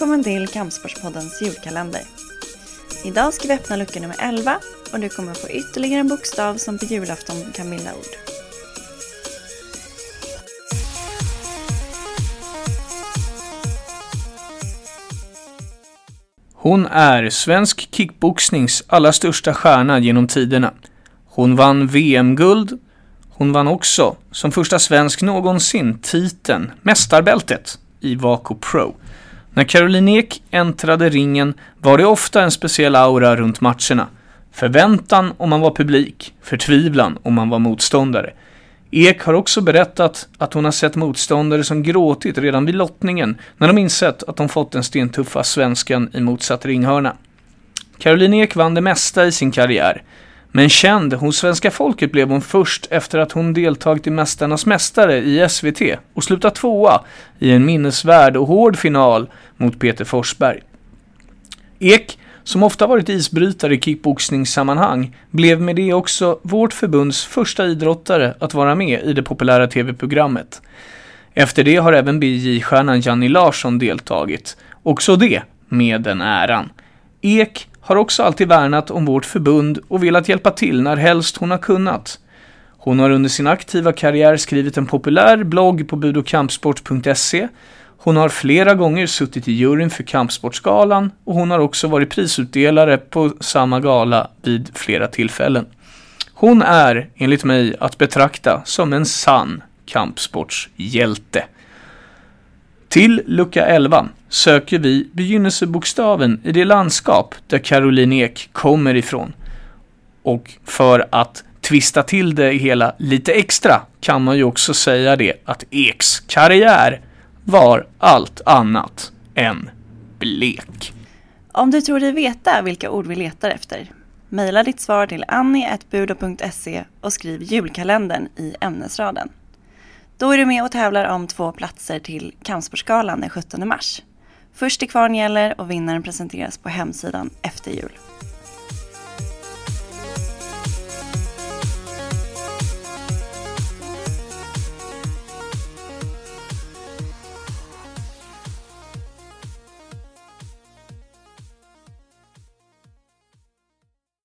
Välkommen till Kampsportspoddens julkalender. Idag ska vi öppna lucka nummer 11 och du kommer få ytterligare en bokstav som på julafton kan bilda ord. Hon är svensk kickboxnings allra största stjärna genom tiderna. Hon vann VM-guld. Hon vann också, som första svensk någonsin, titeln, mästarbältet, i Vaco Pro. När Caroline Ek äntrade ringen var det ofta en speciell aura runt matcherna. Förväntan om man var publik, förtvivlan om man var motståndare. Ek har också berättat att hon har sett motståndare som gråtit redan vid lottningen när de insett att de fått den stentuffa svenskan i motsatt ringhörna. Caroline Ek vann det mesta i sin karriär. Men känd hos svenska folket blev hon först efter att hon deltagit i Mästarnas Mästare i SVT och slutat tvåa i en minnesvärd och hård final mot Peter Forsberg. Ek, som ofta varit isbrytare i kickboxningssammanhang, blev med det också vårt förbunds första idrottare att vara med i det populära tv-programmet. Efter det har även BJ-stjärnan Janni Larsson deltagit, också det med den äran. Ek har också alltid värnat om vårt förbund och velat hjälpa till när helst hon har kunnat. Hon har under sin aktiva karriär skrivit en populär blogg på budokampsport.se. Hon har flera gånger suttit i juryn för Kampsportsgalan och hon har också varit prisutdelare på samma gala vid flera tillfällen. Hon är, enligt mig, att betrakta som en sann kampsportshjälte. Till lucka 11 söker vi begynnelsebokstaven i det landskap där Caroline Ek kommer ifrån. Och för att twista till det hela lite extra kan man ju också säga det att Eks karriär var allt annat än blek. Om du tror dig veta vilka ord vi letar efter, mejla ditt svar till annie.budo.se och skriv julkalendern i ämnesraden. Då är du med och tävlar om två platser till Kampsportsgalan den 17 mars. Först till kvarn gäller och vinnaren presenteras på hemsidan efter jul.